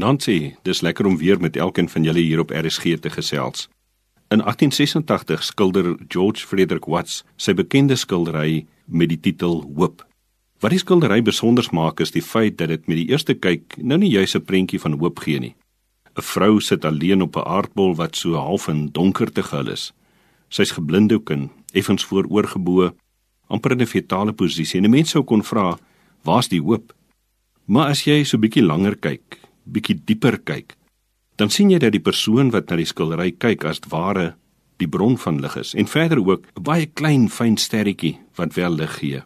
Nancy, dis lekker om weer met elkeen van julle hier op RSG te gesels. In 1886 skilder George Frederick Watts sy bekende skildery met die titel Hoop. Wat die skildery besonder maak is die feit dat dit met die eerste kyk nou nie juis 'n prentjie van hoop gee nie. 'n Vrou sit alleen op 'n aardbol wat so half in donkerte gehul is. Sy's geblindoek en effens vooroorgebo, amper in 'n fetale posisie. En mense sou kon vra, "Waar's die hoop?" Maar as jy so bietjie langer kyk, bietjie dieper kyk, dan sien jy dat die persoon wat na die skildery kyk as ware die bron van lig is en verder ook 'n baie klein fyn sterretjie wat wel lig gee.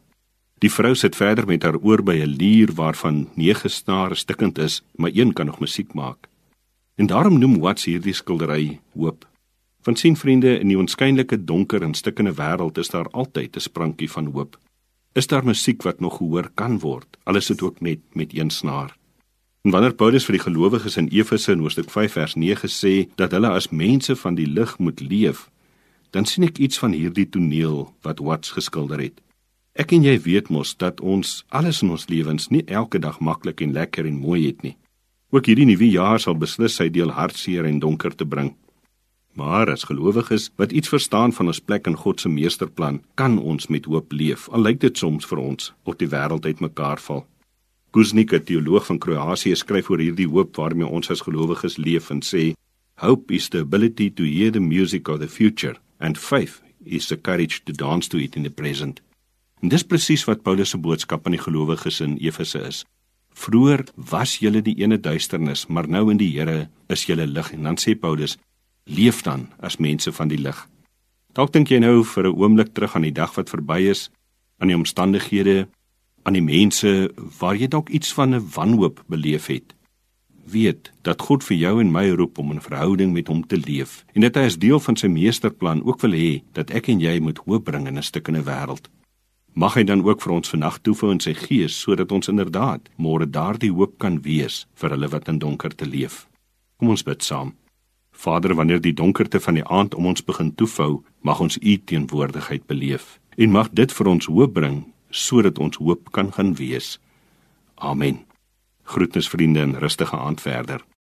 Die vrou sit verder met haar oor by 'n lier waarvan nege snare stikkend is, maar een kan nog musiek maak. En daarom noem Watts hierdie skildery hoop. Van sien vriende in die onskynlike donker en stikkende wêreld is daar altyd 'n sprankie van hoop. Is daar musiek wat nog gehoor kan word, al is dit ook net met een snaar. En wanneer Paulus vir die gelowiges in Efese in Hoofstuk 5 vers 9 sê dat hulle as mense van die lig moet leef, dan sien ek iets van hierdie toneel wat Watts geskilder het. Ek en jy weet mos dat ons alles in ons lewens nie elke dag maklik en lekker en mooi het nie. Ook hierdie nuwe jaar sal beslis sy deel hartseer en donker te bring. Maar as gelowiges wat iets verstaan van ons plek in God se meesterplan, kan ons met hoop leef. Al lyk dit soms vir ons of die wêreld uitmekaar val. Kuznik, 'n teoloog van Kroasie, skryf oor hierdie hoop waarmee ons as gelowiges leef en sê: "Hope is the ability to hear the music of the future and faith is the courage to dance to it in the present." En dis presies wat Paulus se boodskap aan die gelowiges in Efese is. Vroer was julle die ene duisternis, maar nou in die Here is julle lig en dan sê Paulus: "Leef dan as mense van die lig." Dalk dink jy nou vir 'n oomblik terug aan die dag wat verby is, aan die omstandighede aan die mense waar jy dalk iets van 'n wanhoop beleef het. Weet dat God vir jou en my roep om 'n verhouding met hom te leef en dat hy as deel van sy meesterplan ook wil hê dat ek en jy moet hoop bring in 'n stukkende wêreld. Mag hy dan ook vir ons vandag toefou in sy gees sodat ons inderdaad môre daardie hoop kan wees vir hulle wat in donkerte leef. Kom ons bid saam. Vader, wanneer die donkerte van die aand om ons begin toefou, mag ons u teenwoordigheid beleef en mag dit vir ons hoop bring sodat ons hoop kan gaan wees. Amen. Groetnis vriende en rustige aand verder.